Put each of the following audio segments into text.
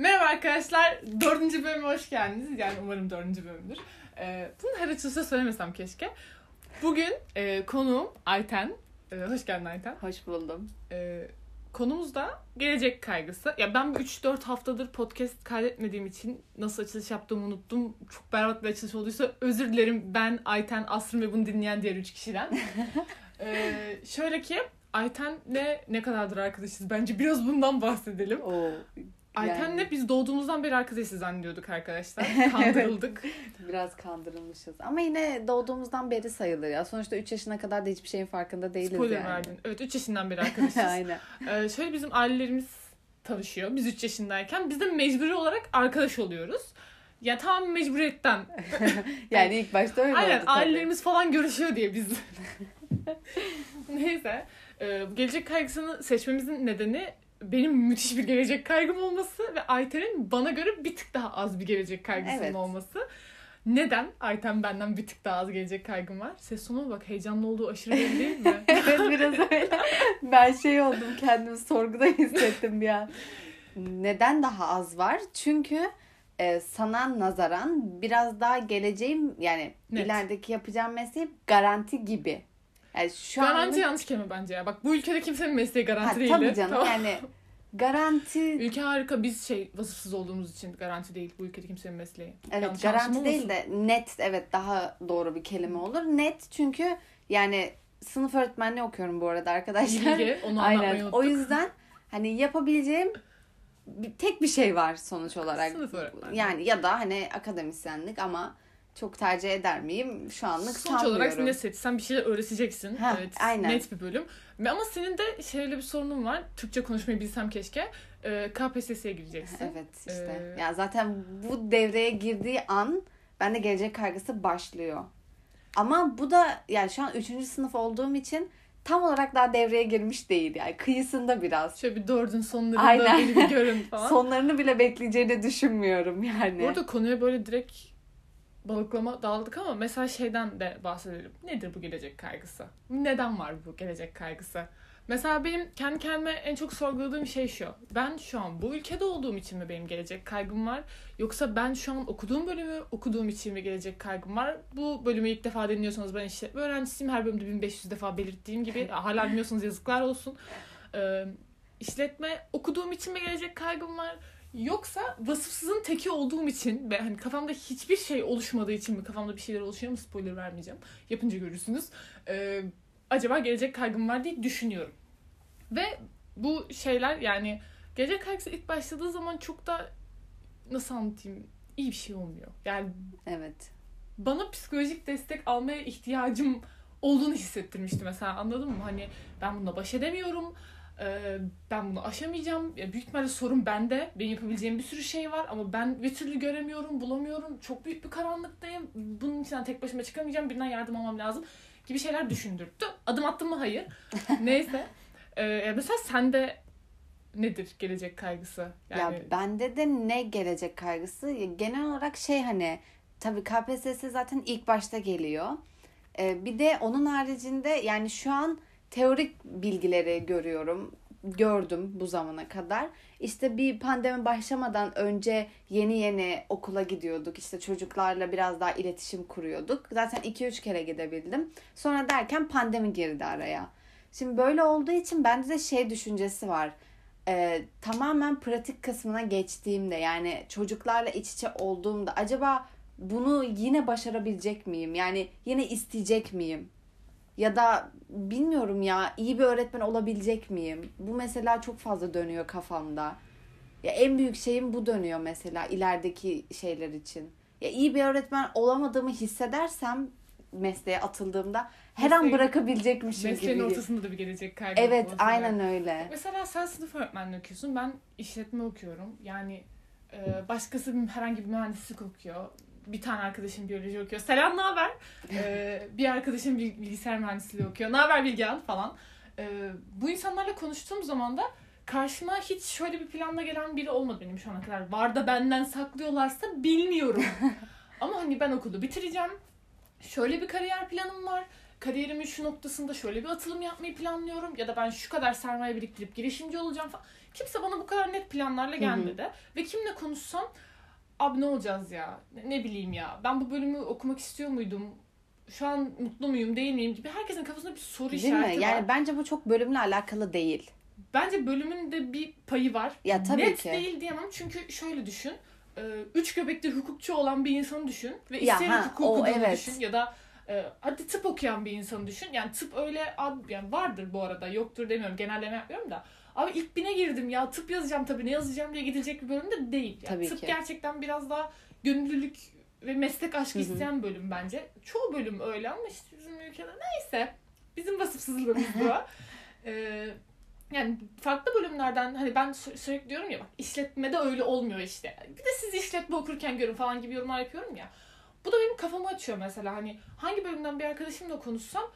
Merhaba arkadaşlar. Dördüncü bölüme hoş geldiniz. Yani umarım dördüncü bölümdür. Ee, bunu her açılışta söylemesem keşke. Bugün e, konuğum Ayten. Ee, hoş geldin Ayten. Hoş buldum. Ee, konumuz da gelecek kaygısı. Ya ben 3-4 haftadır podcast kaydetmediğim için nasıl açılış yaptığımı unuttum. Çok berbat bir açılış olduysa özür dilerim ben, Ayten, Asrın ve bunu dinleyen diğer 3 kişiden. ee, şöyle ki Ayten'le ne kadardır arkadaşız? Bence biraz bundan bahsedelim. Oo, Ayten'le biz doğduğumuzdan beri arkadaşız zannediyorduk arkadaşlar. Kandırıldık. Biraz kandırılmışız. Ama yine doğduğumuzdan beri sayılır ya. Sonuçta 3 yaşına kadar da hiçbir şeyin farkında değiliz Spoiler yani. verdin. Evet 3 yaşından beri arkadaşız. Aynen. Ee, şöyle bizim ailelerimiz tanışıyor. Biz 3 yaşındayken biz de mecburi olarak arkadaş oluyoruz. Ya tamam mecburiyetten. Yani ilk başta öyle Aynen oldu tabii. ailelerimiz falan görüşüyor diye biz. Neyse. Ee, gelecek kaygısını seçmemizin nedeni benim müthiş bir gelecek kaygım olması ve Ayten'in bana göre bir tık daha az bir gelecek kaygısının Evet. olması. Neden? Ayten benden bir tık daha az gelecek kaygım var. Ses tonuna bak heyecanlı olduğu aşırı belli değil mi? evet biraz öyle. Ben şey oldum kendimi sorguda hissettim an. Neden daha az var? Çünkü e, sana nazaran biraz daha geleceğim yani Net. ilerideki yapacağım mesleği garanti gibi. Yani şu garanti anlık- yanlış kelime bence ya. Bak bu ülkede kimsenin mesleği Ha, garanti değil. tabii canım yani garanti Ülke harika biz şey vasıfsız olduğumuz için garanti değil bu ülkede kimsenin mesleği. Evet Yanlış garanti değil de net evet daha doğru bir kelime olur. Net çünkü yani sınıf öğretmenliği okuyorum bu arada arkadaşlar. Bilgi onu Aynen. unuttuk. O yüzden hani yapabileceğim bir, tek bir şey var sonuç olarak. Sınıf öğretmenliği. Yani ya da hani akademisyenlik ama çok tercih eder miyim? Şu anlık Sonuç sanmıyorum. olarak ne seçsen bir şeyler öğreteceksin. Ha, evet, aynen. Net bir bölüm. Ama senin de şöyle bir sorunun var. Türkçe konuşmayı bilsem keşke. Ee, KPSS'ye gireceksin. Evet işte. Ee, Ya zaten bu devreye girdiği an bende gelecek kaygısı başlıyor. Ama bu da yani şu an 3. sınıf olduğum için tam olarak daha devreye girmiş değil. Yani kıyısında biraz. Şöyle bir dördün sonlarında Aynen. beni bir görün falan. Sonlarını bile bekleyeceğini düşünmüyorum yani. Bu arada konuya böyle direkt balıklama daldık ama mesela şeyden de bahsedelim. Nedir bu gelecek kaygısı? Neden var bu gelecek kaygısı? Mesela benim kendi kendime en çok sorguladığım şey şu. Ben şu an bu ülkede olduğum için mi benim gelecek kaygım var? Yoksa ben şu an okuduğum bölümü okuduğum için mi gelecek kaygım var? Bu bölümü ilk defa dinliyorsanız ben işte öğrencisiyim. Her bölümde 1500 defa belirttiğim gibi. Hala bilmiyorsanız yazıklar olsun. Ee, işletme okuduğum için mi gelecek kaygım var? Yoksa vasıfsızın teki olduğum için ve hani kafamda hiçbir şey oluşmadığı için mi kafamda bir şeyler oluşuyor mu spoiler vermeyeceğim. Yapınca görürsünüz. Ee, acaba gelecek kaygım var diye düşünüyorum. Ve bu şeyler yani gelecek kaygısı ilk başladığı zaman çok da nasıl anlatayım iyi bir şey olmuyor. Yani Evet. bana psikolojik destek almaya ihtiyacım olduğunu hissettirmişti mesela anladın mı? Hani ben bununla baş edemiyorum. Ben bunu aşamayacağım. Ya büyük ihtimalle sorun bende. Benim yapabileceğim bir sürü şey var ama ben bir türlü göremiyorum, bulamıyorum. Çok büyük bir karanlıktayım. Bunun içinden tek başıma çıkamayacağım. Birinden yardım almam lazım gibi şeyler düşündürttü. Adım attım mı? Hayır. Neyse. Ee, mesela sende nedir gelecek kaygısı? Yani Ya bende de ne gelecek kaygısı? Genel olarak şey hani tabii KPSS zaten ilk başta geliyor. Ee, bir de onun haricinde yani şu an teorik bilgileri görüyorum. Gördüm bu zamana kadar. İşte bir pandemi başlamadan önce yeni yeni okula gidiyorduk. İşte çocuklarla biraz daha iletişim kuruyorduk. Zaten 2-3 kere gidebildim. Sonra derken pandemi girdi araya. Şimdi böyle olduğu için bende de şey düşüncesi var e, tamamen pratik kısmına geçtiğimde yani çocuklarla iç içe olduğumda acaba bunu yine başarabilecek miyim? Yani yine isteyecek miyim? Ya da bilmiyorum ya iyi bir öğretmen olabilecek miyim? Bu mesela çok fazla dönüyor kafamda. Ya en büyük şeyim bu dönüyor mesela ilerideki şeyler için. Ya iyi bir öğretmen olamadığımı hissedersem mesleğe atıldığımda her an Mesleğin- bırakabilecekmişim mesleğin gibi. ortasında da bir gelecek kaygı. Evet aynen öyle. Mesela sen sınıf öğretmenliği okuyorsun. Ben işletme okuyorum. Yani e, başkası herhangi bir mühendislik okuyor. Bir tane arkadaşım biyoloji okuyor. Selam ne haber? E, bir arkadaşım bil- bilgisayar mühendisliği okuyor. Ne haber Bilgehan falan. E, bu insanlarla konuştuğum zaman da karşıma hiç şöyle bir planla gelen biri olmadı benim şu ana kadar. Var da benden saklıyorlarsa bilmiyorum. Ama hani ben okulu bitireceğim. Şöyle bir kariyer planım var. kariyerimin şu noktasında şöyle bir atılım yapmayı planlıyorum ya da ben şu kadar sermaye biriktirip girişimci olacağım falan. Kimse bana bu kadar net planlarla gelmedi. Hı hı. Ve kimle konuşsam abi ne olacağız ya ne, ne bileyim ya ben bu bölümü okumak istiyor muydum şu an mutlu muyum değil miyim gibi herkesin kafasında bir soru değil işareti mi? Yani bence bu çok bölümle alakalı değil. Bence bölümün de bir payı var. Ya tabii Net ki. değil diyemem çünkü şöyle düşün. E, üç göbekli hukukçu olan bir insanı düşün ve isteyerek hukuk okuduğunu evet. düşün ya da e, hadi tıp okuyan bir insanı düşün. Yani tıp öyle yani vardır bu arada yoktur demiyorum genelleme yapmıyorum da. Abi ilk bine girdim ya tıp yazacağım tabii ne yazacağım diye gidecek bir bölüm de değil. Yani tabii tıp ki. gerçekten biraz daha gönüllülük ve meslek aşkı Hı-hı. isteyen bölüm bence. Çoğu bölüm öyle ama işte bizim ülkede neyse. Bizim vasıfsızlığımız bu. ee, yani farklı bölümlerden hani ben sürekli diyorum ya bak işletmede öyle olmuyor işte. Bir de siz işletme okurken görün falan gibi yorumlar yapıyorum ya. Bu da benim kafamı açıyor mesela hani hangi bölümden bir arkadaşımla konuşsam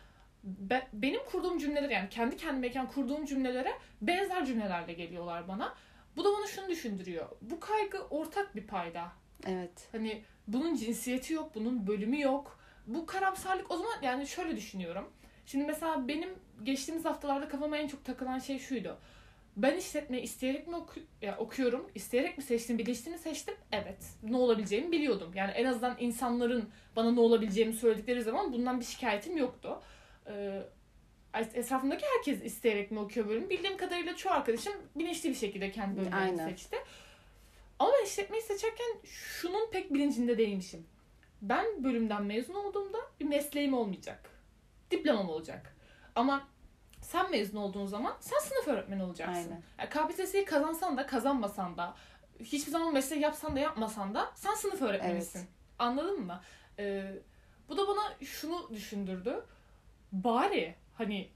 be, benim kurduğum cümleler yani kendi kendimeyken kurduğum cümlelere benzer cümlelerle geliyorlar bana. Bu da bana şunu düşündürüyor. Bu kaygı ortak bir payda. Evet. Hani bunun cinsiyeti yok, bunun bölümü yok. Bu karamsarlık o zaman yani şöyle düşünüyorum. Şimdi mesela benim geçtiğimiz haftalarda kafama en çok takılan şey şuydu. Ben işletme isteyerek mi oku ya, okuyorum? İsteyerek mi seçtim? Bilinçli mi seçtim? Evet. Ne olabileceğimi biliyordum. Yani en azından insanların bana ne olabileceğimi söyledikleri zaman bundan bir şikayetim yoktu. Etrafımdaki herkes isteyerek mi okuyor bölüm? Bildiğim kadarıyla çoğu arkadaşım bilinçli bir şekilde kendi bölümlerini seçti. Ama ben işletmeyi seçerken şunun pek bilincinde değilmişim. Ben bölümden mezun olduğumda bir mesleğim olmayacak. Diplomam olacak. Ama sen mezun olduğun zaman sen sınıf öğretmeni olacaksın. Aynen. Yani KPSS'yi kazansan da kazanmasan da hiçbir zaman mesleği yapsan da yapmasan da sen sınıf öğretmenisin. Evet. Anladın mı? Ee, bu da bana şunu düşündürdü. Bari hani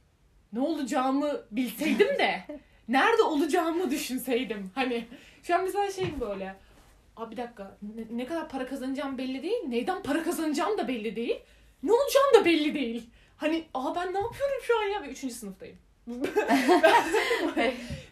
ne olacağımı bilseydim de nerede olacağımı düşünseydim. Hani şu an mesela şey böyle. Abi bir dakika ne, ne kadar para kazanacağım belli değil. Neyden para kazanacağım da belli değil. Ne olacağım da belli değil. Hani aa ben ne yapıyorum şu an ya ve üçüncü sınıftayım.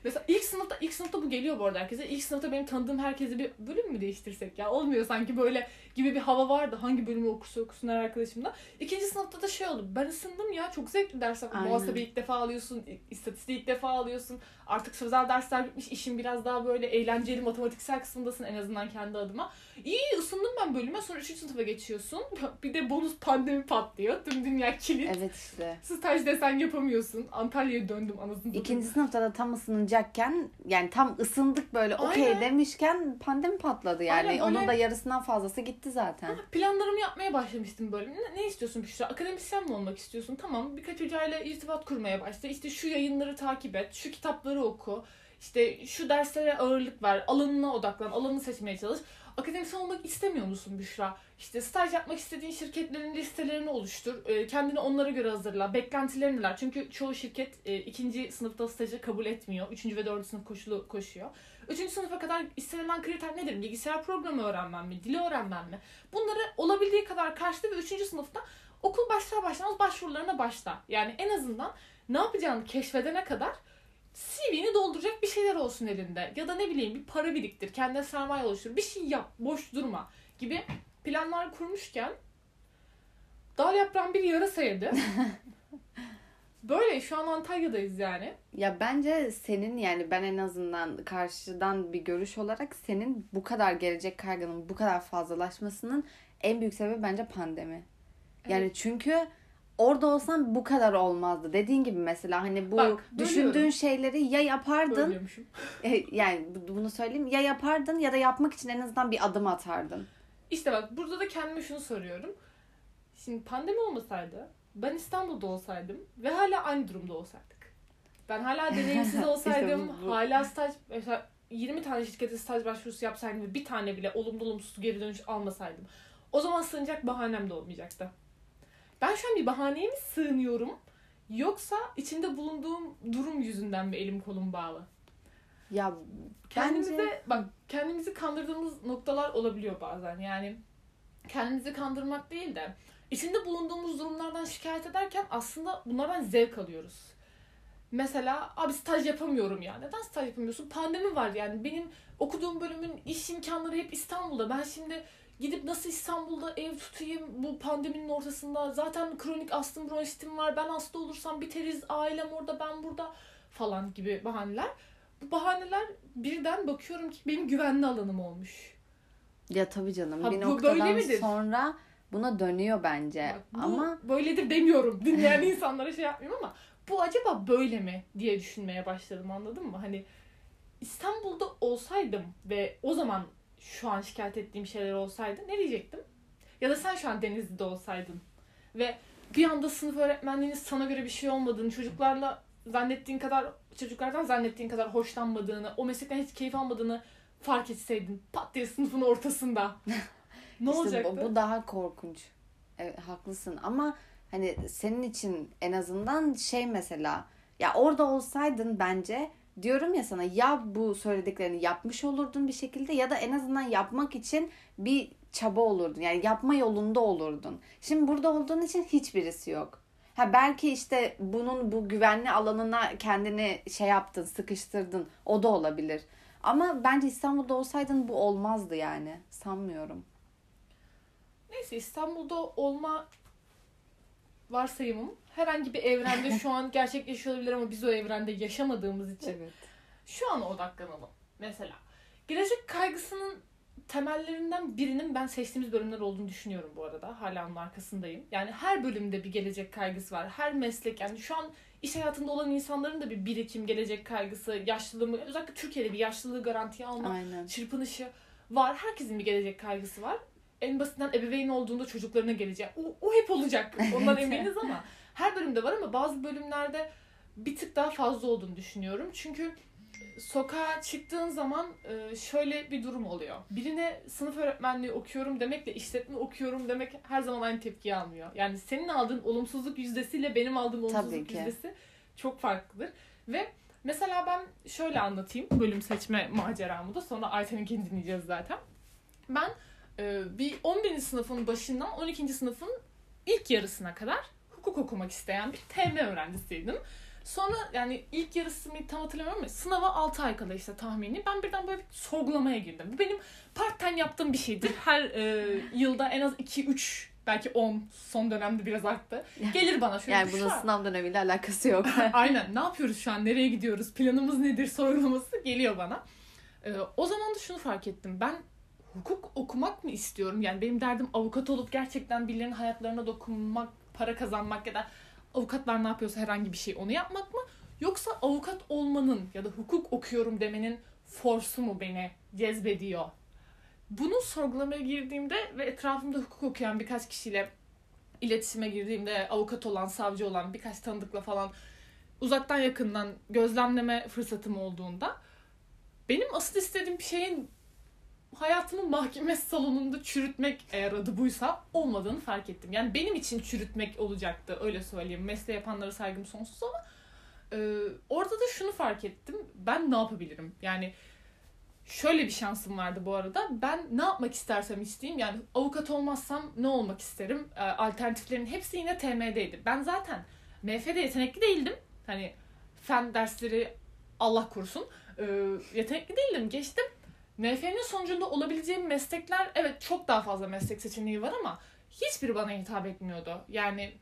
Mesela ilk sınıfta ilk sınıfta bu geliyor bu arada herkese. İlk sınıfta benim tanıdığım herkese bir bölüm mü değiştirsek ya? Olmuyor sanki böyle gibi bir hava vardı. Hangi bölümü okursa okusun her arkadaşımda. İkinci sınıfta da şey oldu. Ben ısındım ya. Çok zevkli dersler. Muhasebe ilk defa alıyorsun. istatistiği ilk defa alıyorsun. Artık sözel dersler bitmiş. işin biraz daha böyle eğlenceli matematiksel kısmındasın en azından kendi adıma. İyi ısındım ben bölüme. Sonra üçüncü sınıfa geçiyorsun. Bir de bonus pandemi patlıyor. Tüm dünya kilit. Evet işte. Staj desen yapamıyorsun. Antalya'ya döndüm anasını İkinci sınıfta da tam ısınacakken yani tam ısındık böyle okey demişken pandemi patladı yani. Aynen, Onun da yarısından fazlası gitti zaten. Planlarımı yapmaya başlamıştım böyle. Ne, ne istiyorsun Büşra? Akademisyen mi olmak istiyorsun? Tamam birkaç hocayla irtibat kurmaya başla. İşte şu yayınları takip et. Şu kitapları oku. İşte şu derslere ağırlık ver. Alanına odaklan. Alanını seçmeye çalış akademisyen olmak istemiyor musun Büşra? İşte staj yapmak istediğin şirketlerin listelerini oluştur. E, kendini onlara göre hazırla. Beklentilerin neler? Çünkü çoğu şirket e, ikinci sınıfta stajı kabul etmiyor. Üçüncü ve dördüncü sınıf koşulu koşuyor. Üçüncü sınıfa kadar istenilen kriter nedir? Bilgisayar programı öğrenmem mi? Dili öğrenmem mi? Bunları olabildiği kadar karşıla ve üçüncü sınıfta okul başlar başlamaz başvurularına başla. Yani en azından ne yapacağını keşfedene kadar CV'ni dolduracak bir şeyler olsun elinde. Ya da ne bileyim bir para biriktir, kendine sermaye oluştur, bir şey yap, boş durma gibi planlar kurmuşken dal yaprağın bir yarasa yedi. Böyle şu an Antalya'dayız yani. Ya bence senin yani ben en azından karşıdan bir görüş olarak senin bu kadar gelecek kaygının bu kadar fazlalaşmasının en büyük sebebi bence pandemi. Yani evet. çünkü orada olsam bu kadar olmazdı. Dediğin gibi mesela hani bu Bak, düşündüğün şeyleri ya yapardın. E, yani bunu söyleyeyim ya yapardın ya da yapmak için en azından bir adım atardın. İşte bak burada da kendime şunu soruyorum. Şimdi pandemi olmasaydı ben İstanbul'da olsaydım ve hala aynı durumda olsaydık. Ben hala deneyimsiz olsaydım, işte bu, bu. hala staj mesela 20 tane şirkete staj başvurusu yapsaydım ve bir tane bile olumlu olumsuz geri dönüş almasaydım. O zaman sığınacak bahanem de olmayacaktı. Ben şu an bir bahaneye mi sığınıyorum? Yoksa içinde bulunduğum durum yüzünden mi elim kolum bağlı? Ya kendimize bence... bak kendimizi kandırdığımız noktalar olabiliyor bazen. Yani kendimizi kandırmak değil de içinde bulunduğumuz durumlardan şikayet ederken aslında bunlardan zevk alıyoruz. Mesela abi staj yapamıyorum ya. Neden staj yapamıyorsun? Pandemi var yani. Benim okuduğum bölümün iş imkanları hep İstanbul'da. Ben şimdi gidip nasıl İstanbul'da ev tutayım bu pandeminin ortasında zaten kronik astım bronşitim var ben hasta olursam biteriz ailem orada ben burada falan gibi bahaneler. Bu bahaneler birden bakıyorum ki benim güvenli alanım olmuş. Ya tabii canım Ha, bir bu noktadan böyle midir? sonra buna dönüyor bence. Bak, bu Ama böyledir demiyorum. Dinleyen insanlara şey yapmıyorum ama bu acaba böyle mi diye düşünmeye başladım anladın mı? Hani İstanbul'da olsaydım ve o zaman şu an şikayet ettiğim şeyler olsaydı ne diyecektim? Ya da sen şu an Denizli'de olsaydın ve bir anda sınıf öğretmenliğinin sana göre bir şey olmadığını, çocuklarla zannettiğin kadar çocuklardan zannettiğin kadar hoşlanmadığını, o meslekten hiç keyif almadığını fark etseydin pat diye sınıfın ortasında. ne işte olacaktı? bu, bu daha korkunç. Evet, haklısın ama hani senin için en azından şey mesela ya orada olsaydın bence diyorum ya sana ya bu söylediklerini yapmış olurdun bir şekilde ya da en azından yapmak için bir çaba olurdun. Yani yapma yolunda olurdun. Şimdi burada olduğun için hiçbirisi yok. Ha belki işte bunun bu güvenli alanına kendini şey yaptın, sıkıştırdın. O da olabilir. Ama bence İstanbul'da olsaydın bu olmazdı yani. Sanmıyorum. Neyse İstanbul'da olma varsayımım herhangi bir evrende şu an gerçekleşiyor ama biz o evrende yaşamadığımız için Evet. şu ana odaklanalım. Mesela gelecek kaygısının temellerinden birinin ben seçtiğimiz bölümler olduğunu düşünüyorum bu arada. Hala onun arkasındayım. Yani her bölümde bir gelecek kaygısı var. Her meslek yani şu an iş hayatında olan insanların da bir birikim, gelecek kaygısı, yaşlılığı, özellikle Türkiye'de bir yaşlılığı garantiye alma Aynen. çırpınışı var. Herkesin bir gelecek kaygısı var. En basitinden ebeveyn olduğunda çocuklarına gelecek. O, o hep olacak. Ondan eminiz ama her bölümde var ama bazı bölümlerde bir tık daha fazla olduğunu düşünüyorum. Çünkü sokağa çıktığın zaman e, şöyle bir durum oluyor. Birine sınıf öğretmenliği okuyorum demekle işletme okuyorum demek her zaman aynı tepkiyi almıyor. Yani senin aldığın olumsuzluk yüzdesiyle benim aldığım olumsuzluk yüzdesi çok farklıdır. Ve mesela ben şöyle anlatayım bölüm seçme maceramı da sonra Ayten'inkini dinleyeceğiz zaten. Ben e, bir 11. sınıfın başından 12. sınıfın ilk yarısına kadar hukuk okumak isteyen bir TM öğrencisiydim. Sonra yani ilk yarısını tam hatırlamıyorum ama sınava 6 ay kala işte tahmini ben birden böyle bir sorgulamaya girdim. Bu benim part time yaptığım bir şeydir. Her e, yılda en az 2-3 belki 10 son dönemde biraz arttı. Gelir bana şöyle Yani bunun "Büşra, sınav dönemiyle alakası yok. Aynen. Ne yapıyoruz şu an? Nereye gidiyoruz? Planımız nedir? Sorgulaması geliyor bana. Ee, o zaman da şunu fark ettim. Ben hukuk okumak mı istiyorum? Yani benim derdim avukat olup gerçekten birilerinin hayatlarına dokunmak, para kazanmak ya da avukatlar ne yapıyorsa herhangi bir şey onu yapmak mı? Yoksa avukat olmanın ya da hukuk okuyorum demenin forsu mu beni cezbediyor? Bunu sorgulamaya girdiğimde ve etrafımda hukuk okuyan birkaç kişiyle iletişime girdiğimde avukat olan, savcı olan birkaç tanıdıkla falan uzaktan yakından gözlemleme fırsatım olduğunda benim asıl istediğim şeyin hayatımı mahkeme salonunda çürütmek eğer adı buysa olmadığını fark ettim. Yani benim için çürütmek olacaktı öyle söyleyeyim. Mesleği yapanlara saygım sonsuz ama e, orada da şunu fark ettim. Ben ne yapabilirim? Yani şöyle bir şansım vardı bu arada. Ben ne yapmak istersem isteyeyim. Yani avukat olmazsam ne olmak isterim? E, alternatiflerin hepsi yine TM'deydi. Ben zaten MF'de yetenekli değildim. Hani fen dersleri Allah korusun. E, yetenekli değildim. Geçtim. MF'nin sonucunda olabileceğim meslekler evet çok daha fazla meslek seçeneği var ama hiçbiri bana hitap etmiyordu. Yani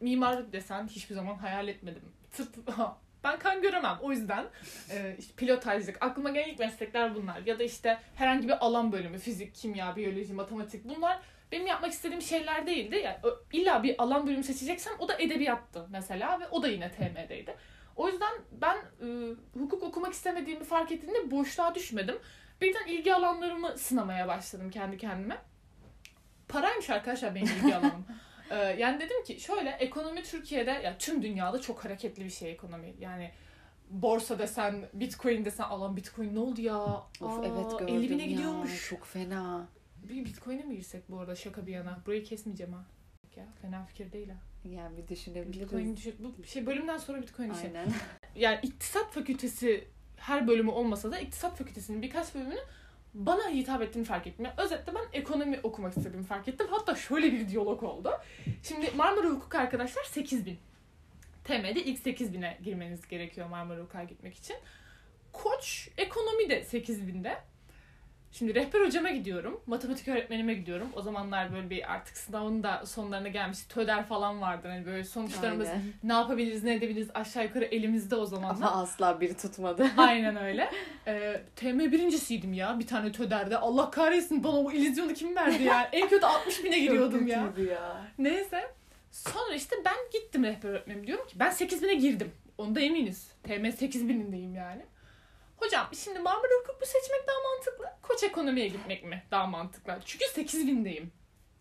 mimar desen hiçbir zaman hayal etmedim. Tıp ben kan göremem o yüzden e, işte pilotajlık aklıma gelen ilk meslekler bunlar ya da işte herhangi bir alan bölümü fizik, kimya, biyoloji, matematik bunlar benim yapmak istediğim şeyler değildi. Yani illa bir alan bölümü seçeceksem o da edebiyattı mesela ve o da yine TM'deydi. O yüzden ben e, hukuk okumak istemediğimi fark ettiğimde boşluğa düşmedim. Birden ilgi alanlarımı sınamaya başladım kendi kendime. Paraymış arkadaşlar benim ilgi alanım. Ee, yani dedim ki şöyle ekonomi Türkiye'de ya tüm dünyada çok hareketli bir şey ekonomi. Yani borsa desen, bitcoin desen alan bitcoin ne oldu ya? of Aa, evet gördüm 50 bine ya. gidiyormuş. Çok fena. Bir bitcoin'e mi girsek bu arada şaka bir yana? Burayı kesmeyeceğim ha. Ya fena fikir değil ha. Yani bir düşünebiliriz. Bitcoin düşün, bu şey bölümden sonra bitcoin işi. Aynen. yani iktisat fakültesi her bölümü olmasa da iktisat fakültesinin birkaç bölümünü bana hitap ettiğini fark ettim. Yani özetle ben ekonomi okumak istediğimi fark ettim. Hatta şöyle bir diyalog oldu. Şimdi Marmara Hukuk arkadaşlar 8000. TM'de ilk 8000'e girmeniz gerekiyor Marmara Hukuk'a gitmek için. Koç ekonomi de 8000'de. Şimdi rehber hocama gidiyorum. Matematik öğretmenime gidiyorum. O zamanlar böyle bir artık sınavın da sonlarına gelmiş. Töder falan vardı. Hani böyle sonuçlarımız Aynen. ne yapabiliriz ne edebiliriz aşağı yukarı elimizde o zamanlar. Ama asla biri tutmadı. Aynen öyle. Ee, TM birincisiydim ya bir tane töderde. Allah kahretsin bana o illüzyonu kim verdi ya? En kötü 60 bine giriyordum ya. Ya. Neyse. Sonra işte ben gittim rehber öğretmenim. Diyorum ki ben 8000'e girdim. Onda eminiz. TM 8000'indeyim yani. Hocam şimdi Marmara Hukuk seçmek daha mantıklı? Koç ekonomiye gitmek mi daha mantıklı? Çünkü 8000'deyim.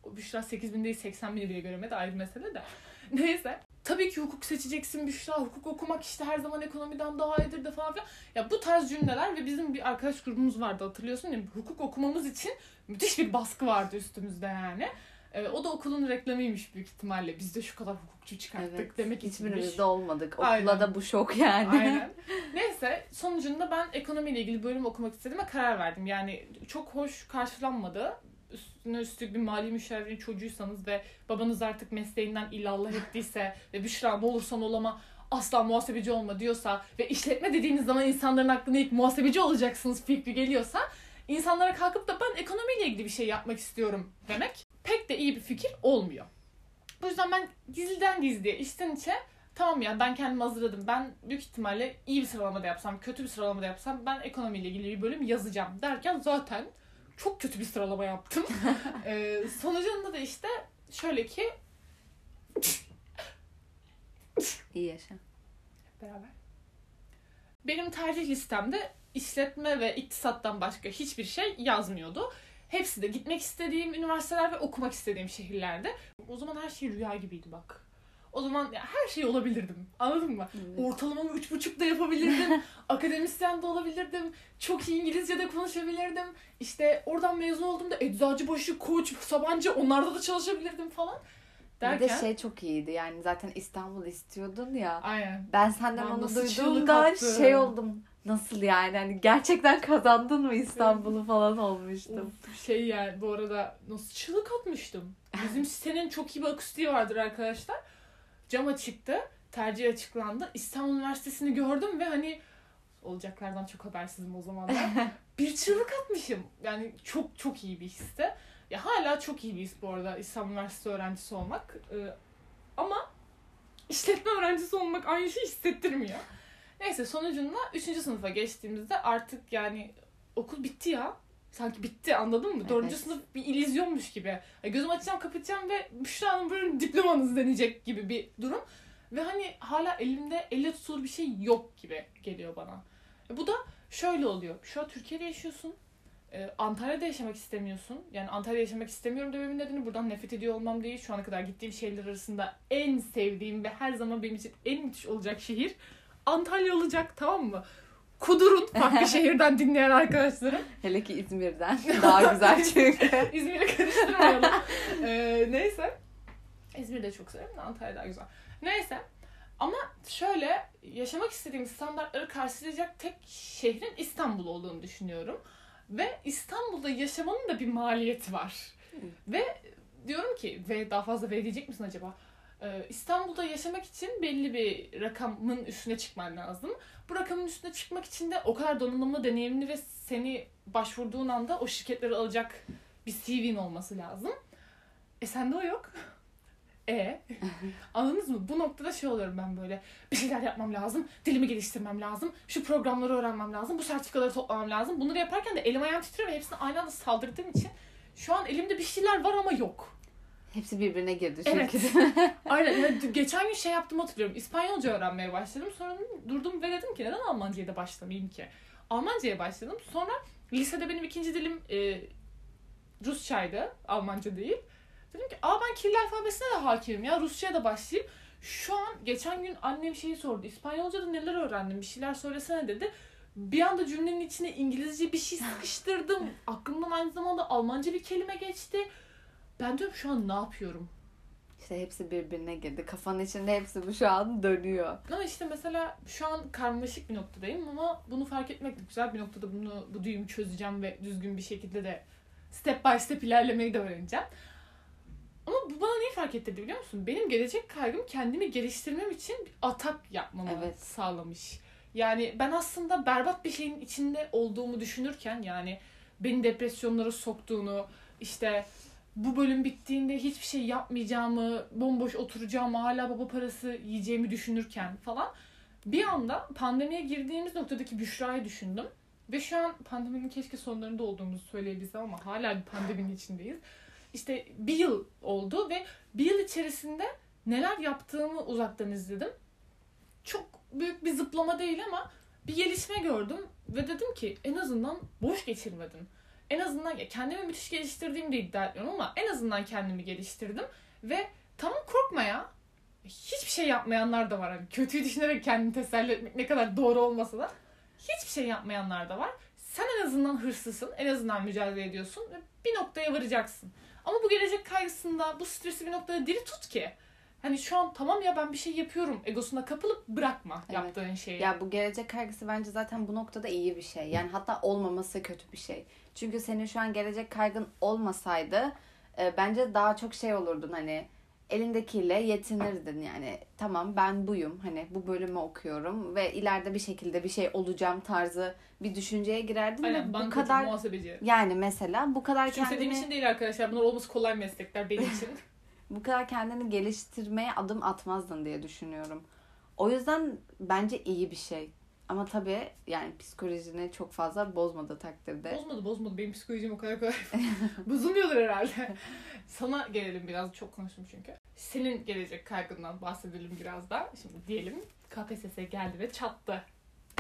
O Büşra 8000 değil 80 bini bile göremedi ayrı mesele de. Neyse. Tabii ki hukuk seçeceksin Büşra. Hukuk okumak işte her zaman ekonomiden daha iyidir de falan filan. Ya bu tarz cümleler ve bizim bir arkadaş grubumuz vardı hatırlıyorsun değil mi? Hukuk okumamız için müthiş bir baskı vardı üstümüzde yani. Ee, o da okulun reklamıymış büyük ihtimalle. Biz de şu kadar hukukçu çıkarttık Evet. demek için. Hiçbirimiz de olmadık. Okula Aynen. da bu şok yani. Aynen. Neyse sonucunda ben ekonomiyle ilgili bölüm okumak istediğime karar verdim. Yani çok hoş karşılanmadı. Üstüne üstlük bir mali müşavirin çocuğuysanız ve babanız artık mesleğinden illallah ettiyse ve Büşra ne olursan olama asla muhasebeci olma diyorsa ve işletme dediğiniz zaman insanların aklına ilk muhasebeci olacaksınız fikri geliyorsa insanlara kalkıp da ben ekonomiyle ilgili bir şey yapmak istiyorum demek pek de iyi bir fikir olmuyor. Bu yüzden ben gizliden gizliye içten içe tamam ya ben kendimi hazırladım. Ben büyük ihtimalle iyi bir sıralamada yapsam, kötü bir sıralamada yapsam ben ekonomiyle ilgili bir bölüm yazacağım derken zaten çok kötü bir sıralama yaptım. ee, sonucunda da işte şöyle ki İyi yaşa. beraber. Benim tercih listemde işletme ve iktisattan başka hiçbir şey yazmıyordu. Hepsi de gitmek istediğim üniversiteler ve okumak istediğim şehirlerde. O zaman her şey rüya gibiydi bak. O zaman ya her şey olabilirdim. Anladın mı? Ortalamamı üç buçukta yapabilirdim. akademisyen de olabilirdim. Çok iyi İngilizce de konuşabilirdim. İşte oradan mezun olduğumda Eczacıbaşı, Koç, Sabancı onlarda da çalışabilirdim falan. Bir Derken... de şey çok iyiydi yani zaten İstanbul istiyordun ya. Aynen. Ben senden Ben onu duyduğumda şey oldum. Nasıl yani? Hani gerçekten kazandın mı İstanbul'u falan olmuştum. Of, şey yani bu arada nasıl çığlık atmıştım. Bizim sitenin çok iyi bir akustiği vardır arkadaşlar. Cama çıktı. Tercih açıklandı. İstanbul Üniversitesi'ni gördüm ve hani olacaklardan çok habersizim o zamanlar. bir çığlık atmışım. Yani çok çok iyi bir histi. Ya hala çok iyi bir his bu arada İstanbul Üniversitesi öğrencisi olmak. Ee, ama işletme öğrencisi olmak aynı şeyi hissettirmiyor. Neyse sonucunda 3. sınıfa geçtiğimizde artık yani okul bitti ya. Sanki bitti anladın mı? Dördüncü Evet. sınıf bir illüzyonmuş gibi. Ya gözümü açacağım kapatacağım ve Büşra Hanım buyurun diplomanız deneyecek gibi bir durum. Ve hani hala elimde elle tutulur bir şey yok gibi geliyor bana. E bu da şöyle oluyor. Şu an Türkiye'de yaşıyorsun. Ee, Antalya'da yaşamak istemiyorsun. Yani Antalya'da yaşamak istemiyorum dememin nedeni buradan nefret ediyor olmam değil. Şu ana kadar gittiğim şehirler arasında en sevdiğim ve her zaman benim için en müthiş olacak şehir Antalya olacak tamam mı? Kudurun farklı şehirden dinleyen arkadaşlarım. Hele ki İzmir'den. Daha güzel çünkü. İzmir'i karıştırmayalım. Ee, neyse. İzmir'i de çok severim de Antalya daha güzel. Neyse. Ama şöyle yaşamak istediğim standartları karşılayacak tek şehrin İstanbul olduğunu düşünüyorum. Ve İstanbul'da yaşamanın da bir maliyeti var. Ve diyorum ki ve daha fazla V diyecek misin acaba? Ee, İstanbul'da yaşamak için belli bir rakamın üstüne çıkman lazım. Bu rakamın üstüne çıkmak için de o kadar donanımlı, deneyimli ve seni başvurduğun anda o şirketleri alacak bir CV'nin olması lazım. E sende o yok. E anladınız mı? Bu noktada şey oluyorum ben böyle. Bir şeyler yapmam lazım. Dilimi geliştirmem lazım. Şu programları öğrenmem lazım. Bu sertifikaları toplamam lazım. Bunları yaparken de elim ayağım titriyor ve hepsine aynı anda saldırdığım için şu an elimde bir şeyler var ama yok. Hepsi birbirine girdi Evet. çünkü. Aynen. Yani geçen gün şey yaptım hatırlıyorum. İspanyolca öğrenmeye başladım. Sonra durdum ve dedim ki neden Almanca'ya da başlamayayım ki? Almanca'ya başladım. Sonra lisede benim ikinci dilim e, Rusçaydı. Almanca değil. Dedim ki aa ben Kiril alfabesine de hakimim ya. Rusça'ya da başlayayım. Şu an geçen gün annem şeyi sordu. İspanyolca'da neler öğrendin? Bir şeyler söylesene dedi. Bir anda cümlenin içine İngilizce bir şey sıkıştırdım. Aklımdan aynı zamanda Almanca bir kelime geçti. Ben diyorum şu an ne yapıyorum? İşte hepsi birbirine girdi. Kafanın içinde hepsi bu şu an dönüyor. Ama işte mesela şu an karmaşık bir noktadayım ama bunu fark etmek de güzel bir noktada bunu bu düğümü çözeceğim ve düzgün bir şekilde de step by step ilerlemeyi de öğreneceğim. Ama bu bana neyi fark ettirdi biliyor musun? Benim gelecek kaygım kendimi geliştirmem için bir atak yapmamı Evet. sağlamış. Yani ben aslında berbat bir şeyin içinde olduğumu düşünürken yani beni depresyonlara soktuğunu, işte bu bölüm bittiğinde hiçbir şey yapmayacağımı, bomboş oturacağımı, hala baba parası yiyeceğimi düşünürken falan bir anda pandemiye girdiğimiz noktadaki Büşra'yı düşündüm. Ve şu an pandeminin keşke sonlarında olduğumuzu söyleyebilsem ama hala bir pandeminin içindeyiz. İşte bir yıl oldu ve bir yıl içerisinde neler yaptığımı uzaktan izledim. Çok büyük bir zıplama değil ama bir gelişme gördüm ve dedim ki en azından boş geçirmedim. En azından kendimi müthiş geliştirdiğimi de iddia etmiyorum ama en azından kendimi geliştirdim ve tamam korkma ya. Hiçbir şey yapmayanlar da var. Hani kötüyü düşünerek kendini teselli etmek ne kadar doğru olmasa da hiçbir şey yapmayanlar da var. Sen en azından hırslısın. En azından mücadele ediyorsun ve bir noktaya varacaksın. Ama bu gelecek kaygısında bu stresi bir noktada diri tut ki. Hani şu an tamam ya ben bir şey yapıyorum egosuna kapılıp bırakma Evet. yaptığın şeyi. Ya bu gelecek kaygısı bence zaten bu noktada iyi bir şey. Yani hatta olmaması kötü bir şey. Çünkü senin şu an gelecek kaygın olmasaydı e, bence daha çok şey olurdun hani elindekiyle yetinirdin yani. Tamam ben buyum hani bu bölümü okuyorum ve ileride bir şekilde bir şey olacağım tarzı bir düşünceye girerdin Aynen ve bu kadar muhasebeci. yani mesela bu kadar Küçümsediğim kendini için değil arkadaşlar. Bunlar olması kolay meslekler benim için. bu kadar kendini geliştirmeye adım atmazdın diye düşünüyorum. O yüzden bence iyi bir şey. Ama tabii yani psikolojini çok fazla bozmadığı takdirde. bozmadı bozmadı. Benim psikolojim o kadar kolay bozulmuyordur herhalde. Sana gelelim biraz. Çok konuştum çünkü. Senin gelecek kaygından bahsedelim biraz da. Şimdi diyelim KPSS geldi ve çattı.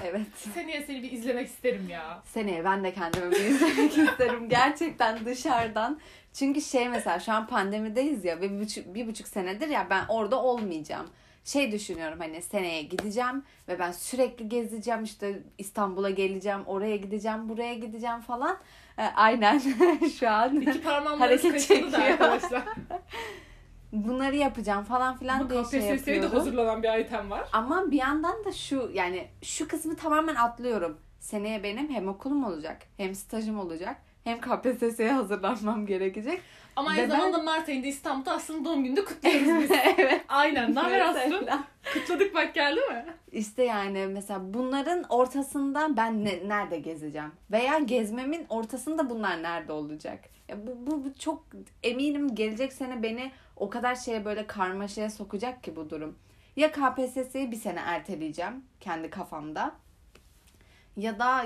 Evet. Seneye seni bir izlemek isterim ya. Seneye ben de kendimi bir izlemek isterim. Gerçekten dışarıdan. Çünkü şey mesela şu an pandemideyiz ya ve bir buçuk, bir buçuk senedir ya ben orada olmayacağım. Şey düşünüyorum hani seneye gideceğim ve ben sürekli gezeceğim işte İstanbul'a geleceğim, oraya gideceğim, buraya gideceğim falan. Ee, aynen şu an İki parmağım Hareket çekiyor. arkadaşlar. bunları yapacağım falan filan Ama diye şey KPSS'ye de yapıyorum. hazırlanan bir item var. Ama bir yandan da şu yani şu kısmı tamamen atlıyorum. Seneye benim hem okulum olacak, hem stajım olacak, hem KPSS'ye hazırlanmam gerekecek. Ama Ve aynı ben- zamanda Mart ayında İstanbul'da Aslı'nın doğum gününü kutluyoruz biz. evet. Aynen. Ne haber Aslı? Kutladık bak geldi mi? İşte yani mesela bunların ortasında ben ne- nerede gezeceğim? Veya gezmemin ortasında bunlar nerede olacak? Ya bu, bu, bu çok eminim gelecek sene beni o kadar şeye böyle karmaşaya sokacak ki bu durum. Ya KPSS'yi bir sene erteleyeceğim kendi kafamda. Ya da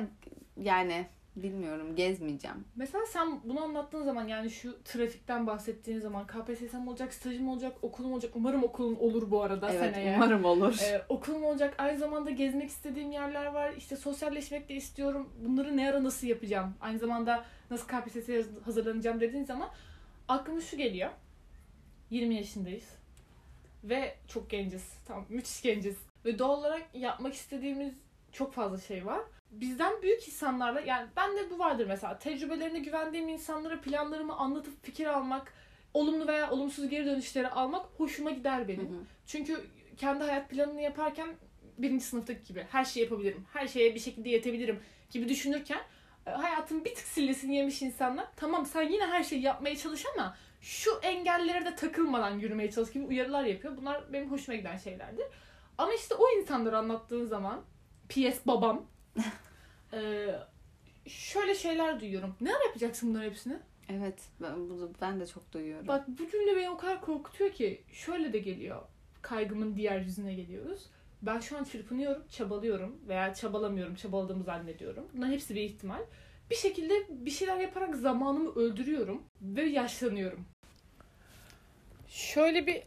yani bilmiyorum gezmeyeceğim. Mesela sen bunu anlattığın zaman yani şu trafikten bahsettiğin zaman KPSS'm olacak, stajım olacak, okulum olacak. Umarım okulun olur bu arada evet seneye. umarım olur. Ee, okulum olacak. Aynı zamanda gezmek istediğim yerler var. İşte sosyalleşmek de istiyorum. Bunları ne ara nasıl yapacağım? Aynı zamanda nasıl KPSS'ye hazırlanacağım dediğin zaman aklıma şu geliyor. 20 yaşındayız. Ve çok genciz. Tamam müthiş genciz. Ve doğal olarak yapmak istediğimiz çok fazla şey var. Bizden büyük insanlarla yani bende bu vardır mesela. Tecrübelerine güvendiğim insanlara planlarımı anlatıp fikir almak, olumlu veya olumsuz geri dönüşleri almak hoşuma gider benim. Hı hı. Çünkü kendi hayat planını yaparken birinci sınıftaki gibi her şeyi yapabilirim. Her şeye bir şekilde yetebilirim gibi düşünürken e, hayatın bir tık sillesini yemiş insanlar tamam sen yine her şeyi yapmaya çalış ama şu engellere de takılmadan yürümeye çalış gibi uyarılar yapıyor. Bunlar benim hoşuma giden şeylerdir. Ama işte o insanları anlattığın zaman PS babam e, şöyle şeyler duyuyorum. Ne ara yapacaksın bunların hepsini? Evet ben, bunu ben de çok duyuyorum. Bak bu cümle beni o kadar korkutuyor ki şöyle de geliyor. Kaygımın diğer yüzüne geliyoruz. Ben şu an çırpınıyorum, çabalıyorum veya çabalamıyorum, çabaladığımı zannediyorum. Bunların hepsi bir ihtimal. Bir şekilde bir şeyler yaparak zamanımı öldürüyorum ve yaşlanıyorum. Şöyle bir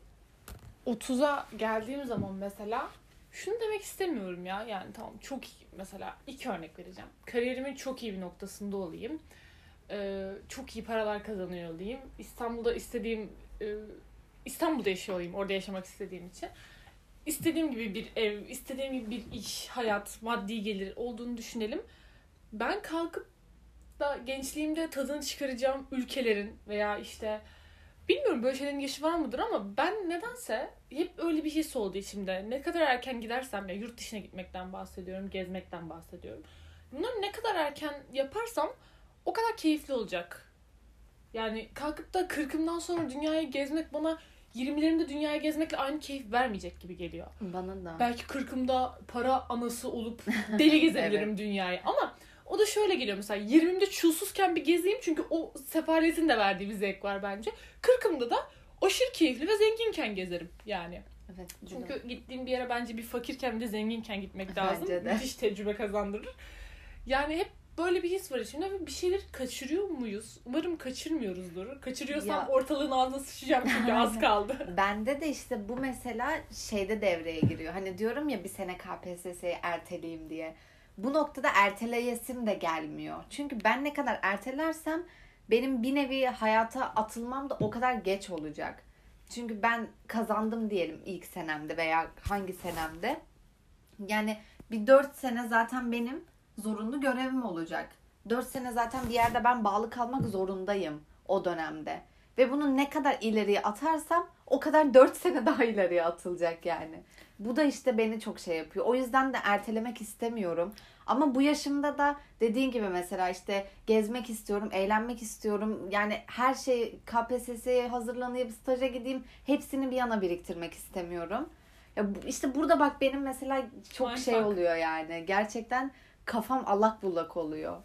30'a geldiğim zaman mesela şunu demek istemiyorum ya. Yani tamam çok iyi. Mesela iki örnek vereceğim. Kariyerimin çok iyi bir noktasında olayım. Ee, çok iyi paralar kazanıyor olayım. İstanbul'da istediğim e, İstanbul'da yaşıyor olayım. Orada yaşamak istediğim için. İstediğim gibi bir ev, istediğim gibi bir iş, hayat, maddi gelir olduğunu düşünelim. Ben kalkıp da gençliğimde tadını çıkaracağım ülkelerin veya işte bilmiyorum böyle şeylerin yaşı var mıdır ama ben nedense hep öyle bir his oldu içimde. Ne kadar erken gidersem ya yurt dışına gitmekten bahsediyorum, gezmekten bahsediyorum. Bunları ne kadar erken yaparsam o kadar keyifli olacak. Yani kalkıp da kırkımdan sonra dünyayı gezmek bana 20'lerimde dünyayı gezmekle aynı keyif vermeyecek gibi geliyor. Bana da. Belki kırkımda para anası olup deli gezebilirim dünyayı. Ama O da şöyle geliyor mesela 20'imde çulsuzken bir gezeyim çünkü o sefaletin de verdiği bir zevk var bence. 40'ımda da aşırı keyifli ve zenginken gezerim yani. Evet. Çünkü gittiğim bir yere bence bir fakirken bir de zenginken gitmek lazım. Bence de. Müthiş tecrübe kazandırır. Yani hep böyle bir his var içimde ve bir şeyleri kaçırıyor muyuz? Umarım kaçırmıyoruzdur. Kaçırıyorsam Ya- ortalığın ağzına sıçacağım çünkü az kaldı. Bende de işte bu mesela şeyde devreye giriyor. Hani diyorum ya bir sene KPSS'yi erteleyeyim diye. Bu noktada erteleyesim de gelmiyor. Çünkü ben ne kadar ertelersem benim bir nevi hayata atılmam da o kadar geç olacak. Çünkü ben kazandım diyelim ilk senemde veya hangi senemde. Yani bir dört sene zaten benim zorunlu görevim olacak. Dört sene zaten bir yerde ben bağlı kalmak zorundayım o dönemde. Ve bunu ne kadar ileriye atarsam o kadar 4 sene daha ileriye atılacak yani. Bu da işte beni çok şey yapıyor. O yüzden de ertelemek istemiyorum. Ama bu yaşımda da dediğin gibi mesela işte gezmek istiyorum, eğlenmek istiyorum. Yani her şey KPSS'ye hazırlanayım, staja gideyim hepsini bir yana biriktirmek istemiyorum. Ya işte burada bak benim mesela çok Mindfuck. şey oluyor yani. Gerçekten kafam allak bullak oluyor.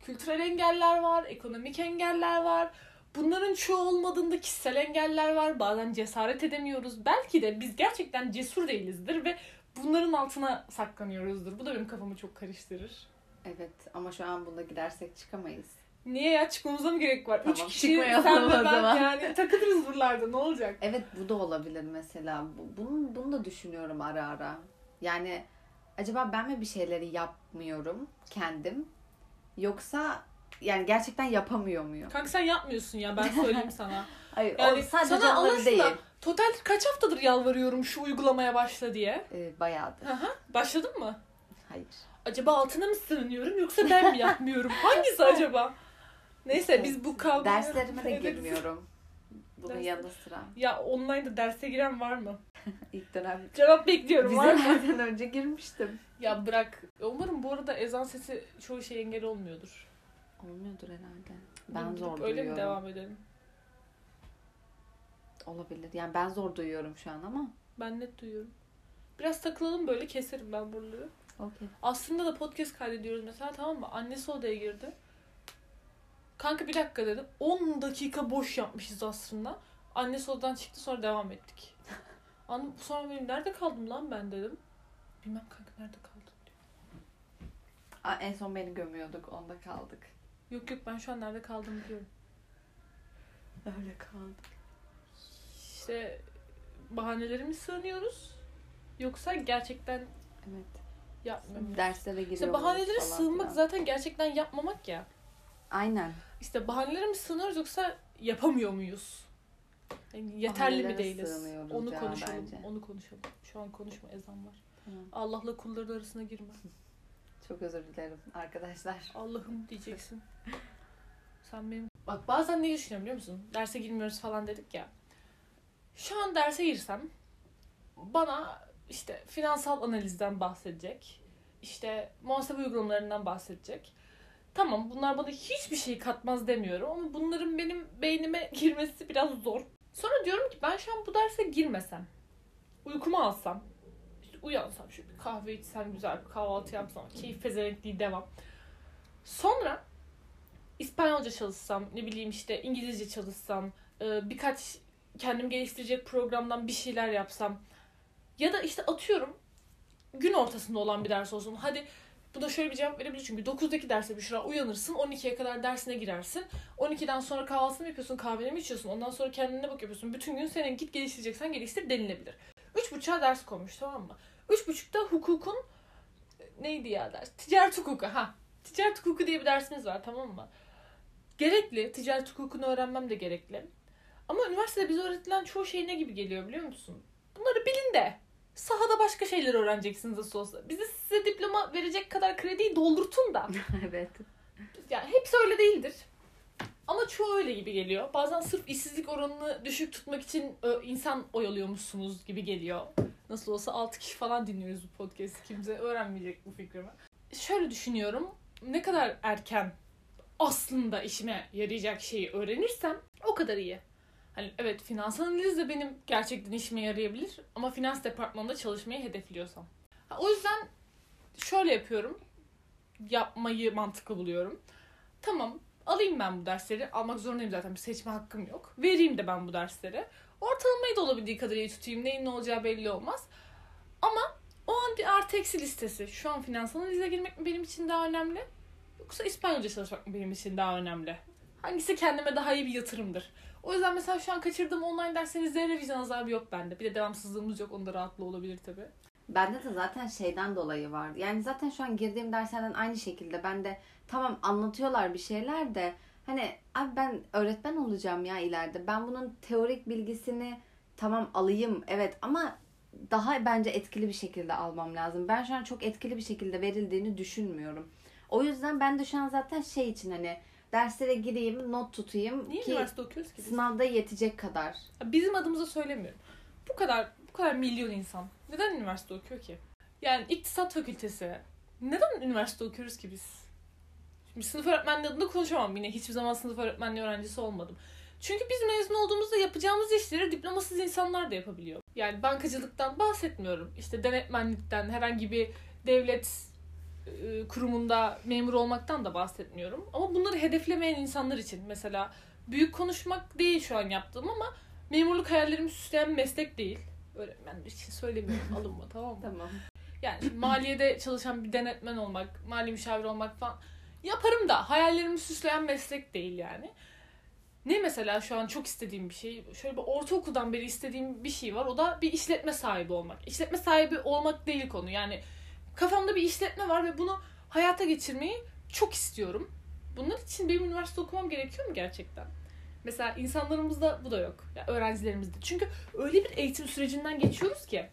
Kültürel engeller var, ekonomik engeller var. Bunların çoğu olmadığında kişisel engeller var. Bazen cesaret edemiyoruz. Belki de biz gerçekten cesur değilizdir ve bunların altına saklanıyoruzdur. Bu da benim kafamı çok karıştırır. Evet ama şu an bunda gidersek çıkamayız. Niye ya çıkmamıza mı gerek var? Üç Tamam, kişi çıkmayalım sen ve ben zaman. yani takılırız buralarda ne olacak? Evet bu da olabilir mesela. Bu- Bunu, bunu da düşünüyorum ara ara. Yani acaba ben mi bir şeyleri yapmıyorum kendim? Yoksa yani gerçekten yapamıyor muyum? Kanka sen yapmıyorsun ya ben söyleyeyim sana. Hayır Yani o sadece sana onları değil. total kaç haftadır yalvarıyorum şu uygulamaya başla diye. Ee, bayağıdır. Hı. Başladın mı? Hayır. Acaba altına mı sığınıyorum yoksa ben mi yapmıyorum? Hangisi acaba? Neyse Evet. biz bu kavgayı... Derslerime de girmiyorum. Bunun Dersler- yanı sıra. Ya online'da derse giren var mı? İlk dönem Cevap bekliyorum var mı? vizelerden önce girmiştim. Ya bırak. Umarım bu arada ezan sesi çoğu şey engel olmuyordur. Olmuyordur herhalde. Ben zor gidip Öyle mi duyuyorum. devam edelim? Olabilir. Yani ben zor duyuyorum şu an ama. Ben net duyuyorum. Biraz takılalım böyle keserim ben buraları. Okey. Aslında da podcast kaydediyoruz mesela tamam mı? Annesi odaya girdi. Kanka bir dakika dedim. 10 dakika boş yapmışız aslında. Annesi odadan çıktı sonra devam ettik. Anladım. Sonra benim nerede kaldım lan ben dedim. Bilmem kanka nerede kaldım diyor. Aa, en son beni gömüyorduk. Onda kaldık. Yok yok ben şu an nerede kaldım biliyorum. Öyle kaldık. İşte bahanelere mi sığınıyoruz? Yoksa gerçekten Evet. yapmıyoruz. Derslere giriyoruz İşte bahanelere falan sığınmak filan. zaten gerçekten yapmamak ya. Aynen. İşte bahanelere mi sığınıyoruz yoksa yapamıyor muyuz? Yani yeterli mi değiliz? Onu konuşalım. bence. Onu konuşalım. Şu an konuşma ezan var. Tamam. Allah'la kulları arasına girme. Çok özür dilerim arkadaşlar. Allah'ım diyeceksin. Sen benim... Bak bazen ne düşünüyorum biliyor musun? Derse girmiyoruz falan dedik ya. Şu an derse girsem bana işte finansal analizden bahsedecek. İşte muhasebe uygulamalarından bahsedecek. Tamam bunlar bana hiçbir şey katmaz demiyorum ama bunların benim beynime girmesi biraz zor. Sonra diyorum ki ben şu an bu derse girmesem, uykumu alsam, uyansam, şu bir kahve içsem, güzel bir kahvaltı yapsam, keyif pezevenkliği devam. Sonra İspanyolca çalışsam, ne bileyim işte İngilizce çalışsam, e, birkaç kendim geliştirecek programdan bir şeyler yapsam ya da işte atıyorum gün ortasında olan bir ders olsun. Hadi bu da şöyle bir cevap verebilir çünkü 9'daki derse bir şura uyanırsın 12'ye kadar dersine girersin. 12'den sonra kahvaltını yapıyorsun kahveni mi içiyorsun ondan sonra kendine bak yapıyorsun. Bütün gün senin git geliştireceksen geliştir denilebilir. 3.30'a ders konmuş tamam mı? 3.30'da hukukun neydi ya ders? Ticaret hukuku ha. Ticaret hukuku diye bir dersimiz var tamam mı? Gerekli. Ticaret hukukunu öğrenmem de gerekli. Ama üniversitede bize öğretilen çoğu şey ne gibi geliyor biliyor musun? Bunları bilin de sahada başka şeyler öğreneceksiniz nasıl olsa. Bize size diploma verecek kadar krediyi doldurtun da. evet. Yani hepsi öyle değildir. Ama çoğu öyle gibi geliyor. Bazen sırf işsizlik oranını düşük tutmak için insan oyalıyormuşsunuz gibi geliyor. Nasıl olsa 6 kişi falan dinliyoruz bu podcast'i. Kimse öğrenmeyecek bu fikrimi. Şöyle düşünüyorum. Ne kadar erken aslında işime yarayacak şeyi öğrenirsem o kadar iyi. Hani evet finans analiz de benim gerçekten işime yarayabilir ama finans departmanında çalışmayı hedefliyorsam. Ha, o yüzden şöyle yapıyorum. yapmayı mantıklı buluyorum. Tamam alayım ben bu dersleri. Almak zorundayım zaten bir seçme hakkım yok. Vereyim de ben bu dersleri. Ortalamayı da olabildiği kadar iyi tutayım. Neyin ne olacağı belli olmaz. Ama o an bir artı eksi listesi. Şu an finansal analize girmek mi benim için daha önemli? Yoksa İspanyolca çalışmak mı benim için daha önemli? Hangisi kendime daha iyi bir yatırımdır? O yüzden mesela şu an kaçırdığım online derslerin zerre vicdan azabı yok bende. Bir de devamsızlığımız yok. Onda rahatlı olabilir tabii. Bende de zaten şeyden dolayı vardı. Yani zaten şu an girdiğim derslerden aynı şekilde ben de tamam anlatıyorlar bir şeyler de hani abi ben öğretmen olacağım ya ileride. Ben bunun teorik bilgisini tamam alayım evet ama daha bence etkili bir şekilde almam lazım. Ben şu an çok etkili bir şekilde verildiğini düşünmüyorum. O yüzden ben de şu an zaten şey için hani derslere gireyim, not tutayım Niye ki üniversite okuyoruz ki biz? sınavda yetecek kadar. Bizim adımıza söylemiyorum. Bu kadar bu kadar milyon insan neden üniversite okuyor ki? Yani iktisat fakültesi. Neden üniversite okuyoruz ki biz? Şimdi sınıf öğretmenliği adında konuşamam yine. Hiçbir zaman sınıf öğretmenliği öğrencisi olmadım. Çünkü biz mezun olduğumuzda yapacağımız işleri diplomasız insanlar da yapabiliyor. Yani bankacılıktan bahsetmiyorum. İşte denetmenlikten, herhangi bir devlet e, kurumunda memur olmaktan da bahsetmiyorum. Ama bunları hedeflemeyen insanlar için mesela büyük konuşmak değil şu an yaptığım ama memurluk hayallerimi süsleyen meslek değil. Öğretmen için söylemiyorum alınma tamam mı? Tamam. Yani maliyede çalışan bir denetmen olmak, mali müşavir olmak falan yaparım da hayallerimi süsleyen meslek değil yani. Ne mesela şu an çok istediğim bir şey, şöyle bir ortaokuldan beri istediğim bir şey var. O da bir işletme sahibi olmak. İşletme sahibi olmak değil konu. Yani kafamda bir işletme var ve bunu hayata geçirmeyi çok istiyorum. Bunlar için benim üniversite okumam gerekiyor mu gerçekten? Mesela insanlarımızda bu da yok. Ya öğrencilerimizde. Çünkü öyle bir eğitim sürecinden geçiyoruz ki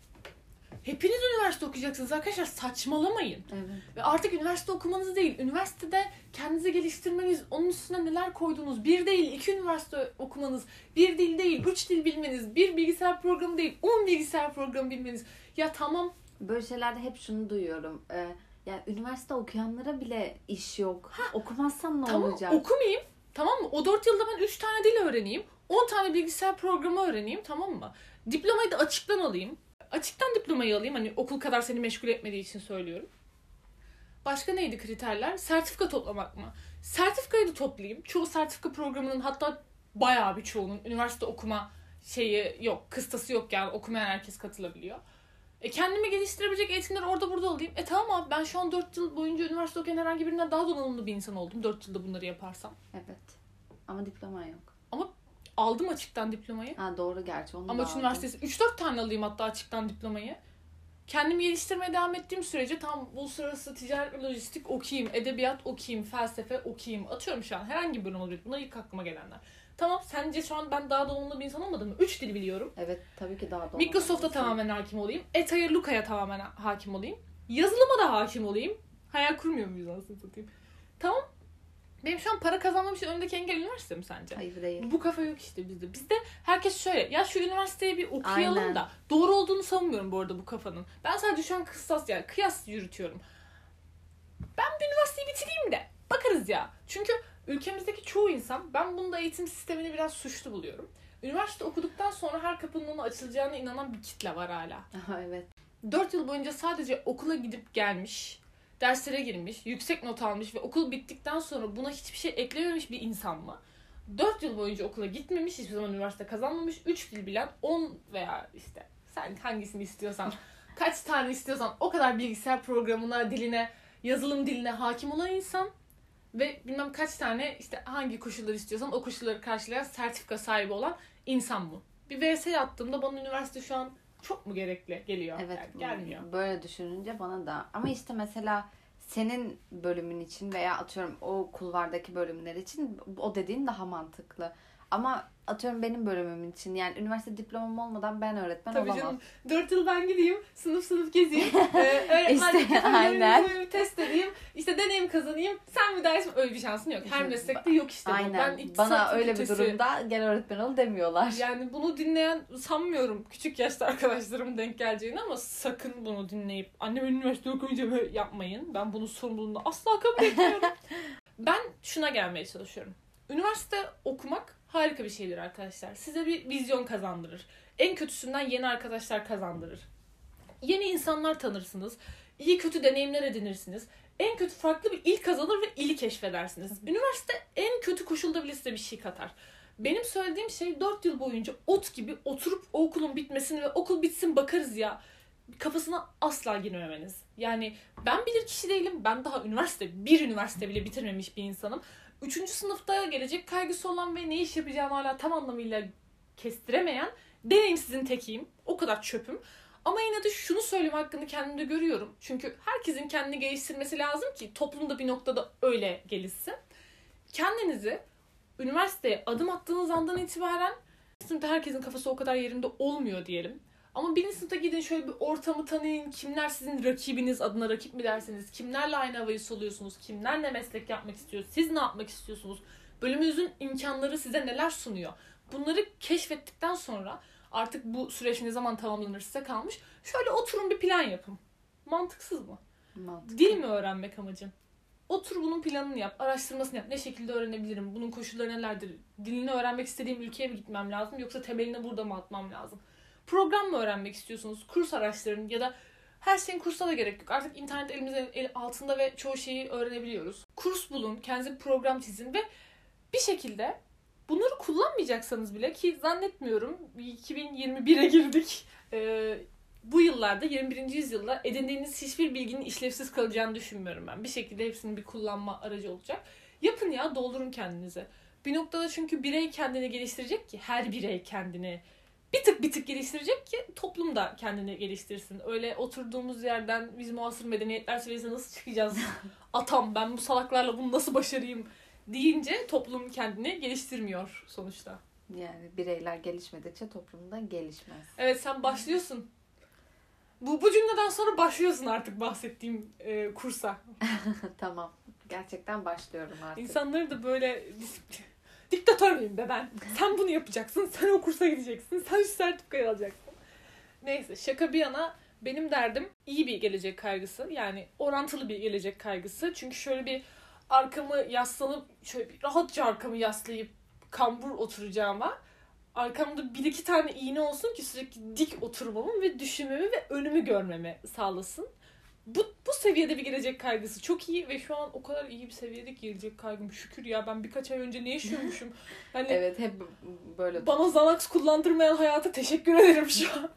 hepiniz üniversite okuyacaksınız arkadaşlar saçmalamayın. Evet. Ve artık üniversite okumanız değil, üniversitede kendinizi geliştirmeniz, onun üstüne neler koyduğunuz, bir değil iki üniversite okumanız, bir dil değil, üç dil bilmeniz, bir bilgisayar programı değil, on bilgisayar programı bilmeniz. Ya tamam Böyle şeylerde hep şunu duyuyorum. Ee, ya üniversite okuyanlara bile iş yok. Okumazsam ne tamam olacak? okumayayım, tamam mı? O dört yılda ben üç tane dil öğreneyim, on tane bilgisayar programı öğreneyim, tamam mı? Diplomayı da açıktan alayım. Açıktan diplomayı alayım, hani okul kadar seni meşgul etmediği için söylüyorum. Başka neydi kriterler? Sertifika toplamak mı? Sertifikayı da toplayayım. Çoğu sertifika programının hatta bayağı bir çoğunun üniversite okuma şeyi yok. Kıstası yok yani okumayan herkes katılabiliyor. E kendimi geliştirebilecek eğitimler orada burada olayım. E tamam abi ben şu an 4 yıl boyunca üniversite okuyan herhangi birinden daha donanımlı bir insan oldum. 4 yılda bunları yaparsam. Evet. Ama diploma yok. Aldım açıktan diplomayı. Ha doğru gerçi onu Ama da üç aldım. üniversitesi 3-4 tane alayım hatta açıktan diplomayı. Kendimi geliştirmeye devam ettiğim sürece tam uluslararası ticaret ve lojistik okuyayım, edebiyat okuyayım, felsefe okuyayım. Atıyorum şu an herhangi bir bölüm olabilir. Bunlar ilk aklıma gelenler. Tamam sence şu an ben daha donanımlı bir insan olmadım mı? 3 dil biliyorum. Evet tabii ki daha doğru. Microsoft'a tamamen hakim olayım. Eta'ya, Luka'ya tamamen hakim olayım. Yazılıma da hakim olayım. Hayal kurmuyor muyuz anasını satayım? Benim şu an para kazanmam için önündeki engel üniversite mi sence? Hayır değil. Bu kafa yok işte bizde. Bizde herkes şöyle ya şu üniversiteyi bir okuyalım Aynen. da doğru olduğunu savunmuyorum bu arada bu kafanın. Ben sadece şu an kıstas yani kıyas yürütüyorum. Ben bir üniversiteyi bitireyim de bakarız ya. Çünkü ülkemizdeki çoğu insan ben bunda eğitim sistemini biraz suçlu buluyorum. Üniversite okuduktan sonra her kapının ona açılacağına inanan bir kitle var hala. Aha, evet. 4 yıl boyunca sadece okula gidip gelmiş, derslere girmiş, yüksek not almış ve okul bittikten sonra buna hiçbir şey eklememiş bir insan mı? 4 yıl boyunca okula gitmemiş, hiçbir zaman üniversite kazanmamış, 3 dil bilen 10 veya işte sen hangisini istiyorsan, kaç tane istiyorsan o kadar bilgisayar programına, diline, yazılım diline hakim olan insan ve bilmem kaç tane işte hangi koşulları istiyorsan o koşulları karşılayan sertifika sahibi olan insan mı? Bir VS attığımda bana üniversite şu an çok mu gerekli geliyor? Evet. Yani gelmiyor. Böyle düşününce bana da. Ama işte mesela senin bölümün için veya atıyorum o kulvardaki bölümler için o dediğin daha mantıklı. Ama atıyorum benim bölümüm için yani üniversite diplomam olmadan ben öğretmen Tabii olamam. canım. Dört yıl ben gideyim, sınıf sınıf gezeyim, ee, öğretmenlik İşte, aynen. test edeyim, işte deneyim kazanayım, sen bir ders öyle bir şansın yok. Her meslekte yok işte bu. Aynen. Ben iktisat Bana öyle bir durumda gel öğretmen ol demiyorlar. Yani bunu dinleyen sanmıyorum küçük yaşta arkadaşlarımın denk geleceğini ama sakın bunu dinleyip annem üniversite okuyunca böyle yapmayın. Ben bunun sorumluluğunu asla kabul etmiyorum. ben şuna gelmeye çalışıyorum. Üniversite okumak harika bir şeydir arkadaşlar. Size bir vizyon kazandırır. En kötüsünden yeni arkadaşlar kazandırır. Yeni insanlar tanırsınız. İyi kötü deneyimler edinirsiniz. en kötü farklı bir il kazanır ve ili keşfedersiniz. Üniversite en kötü koşulda bile size bir şey katar. Benim söylediğim şey 4 yıl boyunca ot gibi oturup o okulun bitmesini ve okul bitsin bakarız ya kafasına asla girmemeniz. Yani ben bilir kişi değilim. Ben daha üniversite, bir üniversite bile bitirmemiş bir insanım. Üçüncü sınıfta gelecek kaygısı olan ve ne iş yapacağını hala tam anlamıyla kestiremeyen deneyimsizin tekiyim. O kadar çöpüm. Ama yine de şunu söyleme hakkında kendimde görüyorum. Çünkü herkesin kendini geliştirmesi lazım ki toplumda bir noktada öyle gelişsin. Kendinizi üniversiteye adım attığınız andan itibaren sınıfta herkesin kafası o kadar yerinde olmuyor diyelim. Ama birinci sınıfta gidin şöyle bir ortamı tanıyın. Kimler sizin rakibiniz adına rakip mi dersiniz? Kimlerle aynı havayı soluyorsunuz? Kimler ne meslek yapmak istiyor? Siz ne yapmak istiyorsunuz? Bölümünüzün imkanları size neler sunuyor? Bunları keşfettikten sonra artık bu süreç ne zaman tamamlanır size kalmış. Şöyle oturun bir plan yapın. Mantıksız mı? Mantıklı. Dil mi öğrenmek amacın? Otur bunun planını yap, araştırmasını yap. Ne şekilde öğrenebilirim? Bunun koşulları nelerdir? Dilini öğrenmek istediğim ülkeye mi gitmem lazım yoksa temelini burada mı atmam lazım? Program mı öğrenmek istiyorsunuz? Kurs araştırın ya da her şeyin kursa da gerek yok. Artık internet elimizin el altında ve çoğu şeyi öğrenebiliyoruz. Kurs bulun, kendinize program çizin ve bir şekilde bunları kullanmayacaksanız bile ki zannetmiyorum 2021'e girdik. Ee, bu yıllarda 21. yüzyılda edindiğiniz hiçbir bilginin işlevsiz kalacağını düşünmüyorum ben. Bir şekilde hepsinin bir kullanma aracı olacak. Yapın ya doldurun kendinizi. Bir noktada çünkü birey kendini geliştirecek ki her birey kendini bir tık bir tık geliştirecek ki toplum da kendini geliştirsin. Öyle oturduğumuz yerden biz muasır medeniyetler seviyesine nasıl çıkacağız? Atam ben bu salaklarla bunu nasıl başarayım deyince toplum kendini geliştirmiyor sonuçta. Yani bireyler gelişmedikçe toplumda gelişmez. Evet sen başlıyorsun. Bu, bu cümleden sonra başlıyorsun artık bahsettiğim e, kursa. tamam. Gerçekten başlıyorum artık. İnsanları da böyle disiplin- diktatör müyüm be ben? Sen bunu yapacaksın, sen o kursa gideceksin, sen şu sertifikayı alacaksın. Neyse şaka bir yana benim derdim iyi bir gelecek kaygısı. Yani orantılı bir gelecek kaygısı. Çünkü şöyle bir arkamı yaslanıp şöyle bir rahatça arkamı yaslayıp kambur oturacağıma arkamda bir iki tane iğne olsun ki sürekli dik oturmamı ve düşünmemi ve önümü görmemi sağlasın. Bu, bu seviyede bir gelecek kaygısı çok iyi ve şu an o kadar iyi bir seviyede gelecek kaygım şükür ya ben birkaç ay önce ne yaşıyormuşum. Hani Evet hep böyle. bana Xanax kullandırmayan hayata teşekkür ederim şu an.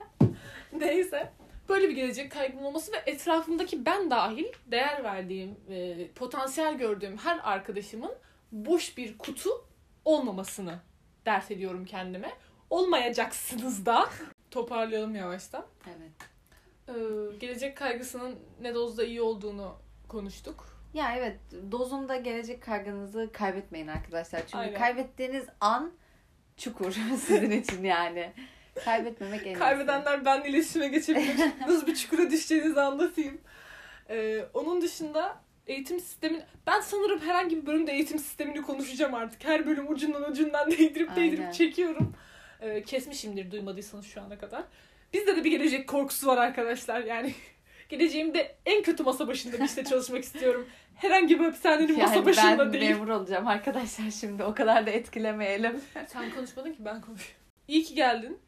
Neyse. Böyle bir gelecek kaygım olması ve etrafımdaki ben dahil değer verdiğim, e, potansiyel gördüğüm her arkadaşımın boş bir kutu olmamasını dert ediyorum kendime. Olmayacaksınız da. Toparlayalım yavaştan. Evet. Ee, gelecek kaygısının ne dozda iyi olduğunu konuştuk. Ya evet dozunda gelecek kaygınızı kaybetmeyin arkadaşlar. Çünkü Aynen. kaybettiğiniz an çukur sizin için yani. Kaybetmemek en. Kaybedenler benimle iletişime geçebilir. Nasıl bir çukura düşeceğinizi anlatayım. Ee, onun dışında eğitim sistemi... Ben sanırım herhangi bir bölümde eğitim sistemini konuşacağım artık. Her bölüm ucundan ucundan değdirip değdirip Aynen. çekiyorum. Ee, kesmişimdir duymadıysanız şu ana kadar. Bizde de bir gelecek korkusu var arkadaşlar. Yani geleceğimde en kötü masa başında bir işte çalışmak istiyorum. Herhangi bir hapishanenin masa Yani başında ben değil. memur olacağım arkadaşlar şimdi o kadar da etkilemeyelim. Sen konuşmadın ki ben konuşuyorum. İyi ki geldin.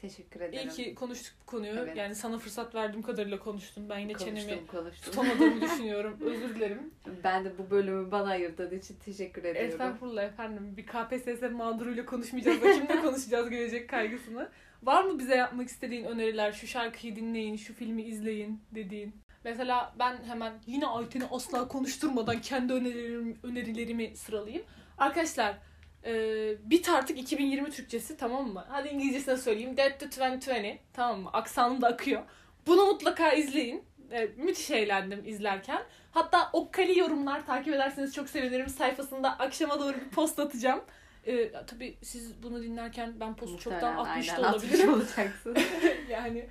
Teşekkür ederim. İyi ki konuştuk bu konuyu. Evet. Yani sana fırsat verdiğim kadarıyla konuştum. Ben yine çenemi konuştum konuştum. tutamadığımı düşünüyorum. Özür dilerim. Ben de bu bölümü bana ayırdığın için teşekkür ediyorum. Estağfurullah efendim. Bir KPSS mağduruyla konuşmayacağız da kimle konuşacağız gelecek kaygısını. Var mı bize yapmak istediğin öneriler? Şu şarkıyı dinleyin, şu filmi izleyin dediğin. Mesela ben hemen yine Ayten'i asla konuşturmadan kendi önerilerimi, önerilerimi sıralayayım. Arkadaşlar e, bit artık 2020 Türkçesi tamam mı? Hadi İngilizcesine söyleyeyim. Dead to 2020 tamam mı? Aksanım da akıyor. Bunu mutlaka izleyin. E, müthiş eğlendim izlerken. Hatta Okkali yorumlar takip ederseniz çok sevinirim. Sayfasında akşama doğru bir post atacağım. E, tabii siz bunu dinlerken ben postu çoktan atmış da olabilirim. olacaksın. yani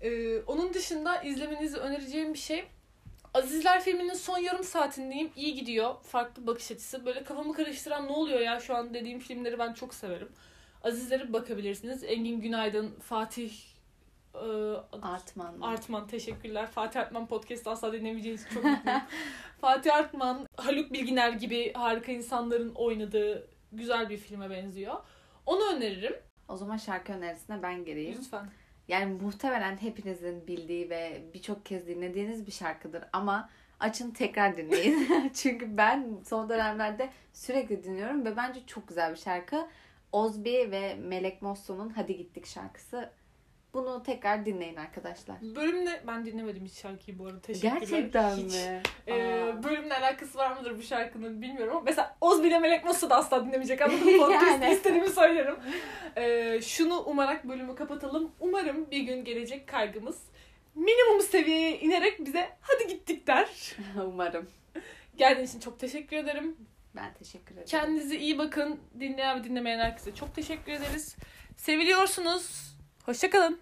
e, onun dışında izlemenizi önereceğim bir şey Azizler filminin son yarım saatindeyim. İyi gidiyor. Farklı bakış açısı. Böyle kafamı karıştıran ne oluyor ya şu an dediğim filmleri ben çok severim. Azizlere bakabilirsiniz. Engin Günaydın, Fatih e, Artman. Artman teşekkürler. Fatih Artman podcast'ı asla dinlemeyeceğiniz çok mutluyum. Fatih Artman, Haluk Bilginer gibi harika insanların oynadığı güzel bir filme benziyor. Onu öneririm. O zaman şarkı önerisine ben gireyim. Lütfen. Yani muhtemelen hepinizin bildiği ve birçok kez dinlediğiniz bir şarkıdır ama açın tekrar dinleyin. Çünkü ben son dönemlerde sürekli dinliyorum ve bence çok güzel bir şarkı. Ozbi ve Melek Mosso'nun Hadi Gittik şarkısı. Bunu tekrar dinleyin arkadaşlar. Bölümle ben dinlemedim hiç şarkıyı bu arada. Teşekkürler. Gerçekten Hiç. mi? Ee, bölümle alakası var mıdır bu şarkının bilmiyorum ama mesela Oz bile Melek Mosso da asla dinlemeyecek anladın mı? Podcast'te Yani. istediğimi söylerim. Ee, şunu umarak bölümü kapatalım. Umarım bir gün gelecek kaygımız minimum seviyeye inerek bize hadi gittik der. Umarım. Geldiğiniz için çok teşekkür ederim. Ben teşekkür ederim. Kendinize iyi bakın. Dinleyen ve dinlemeyen herkese çok teşekkür ederiz. Seviliyorsunuz. Hoşçakalın.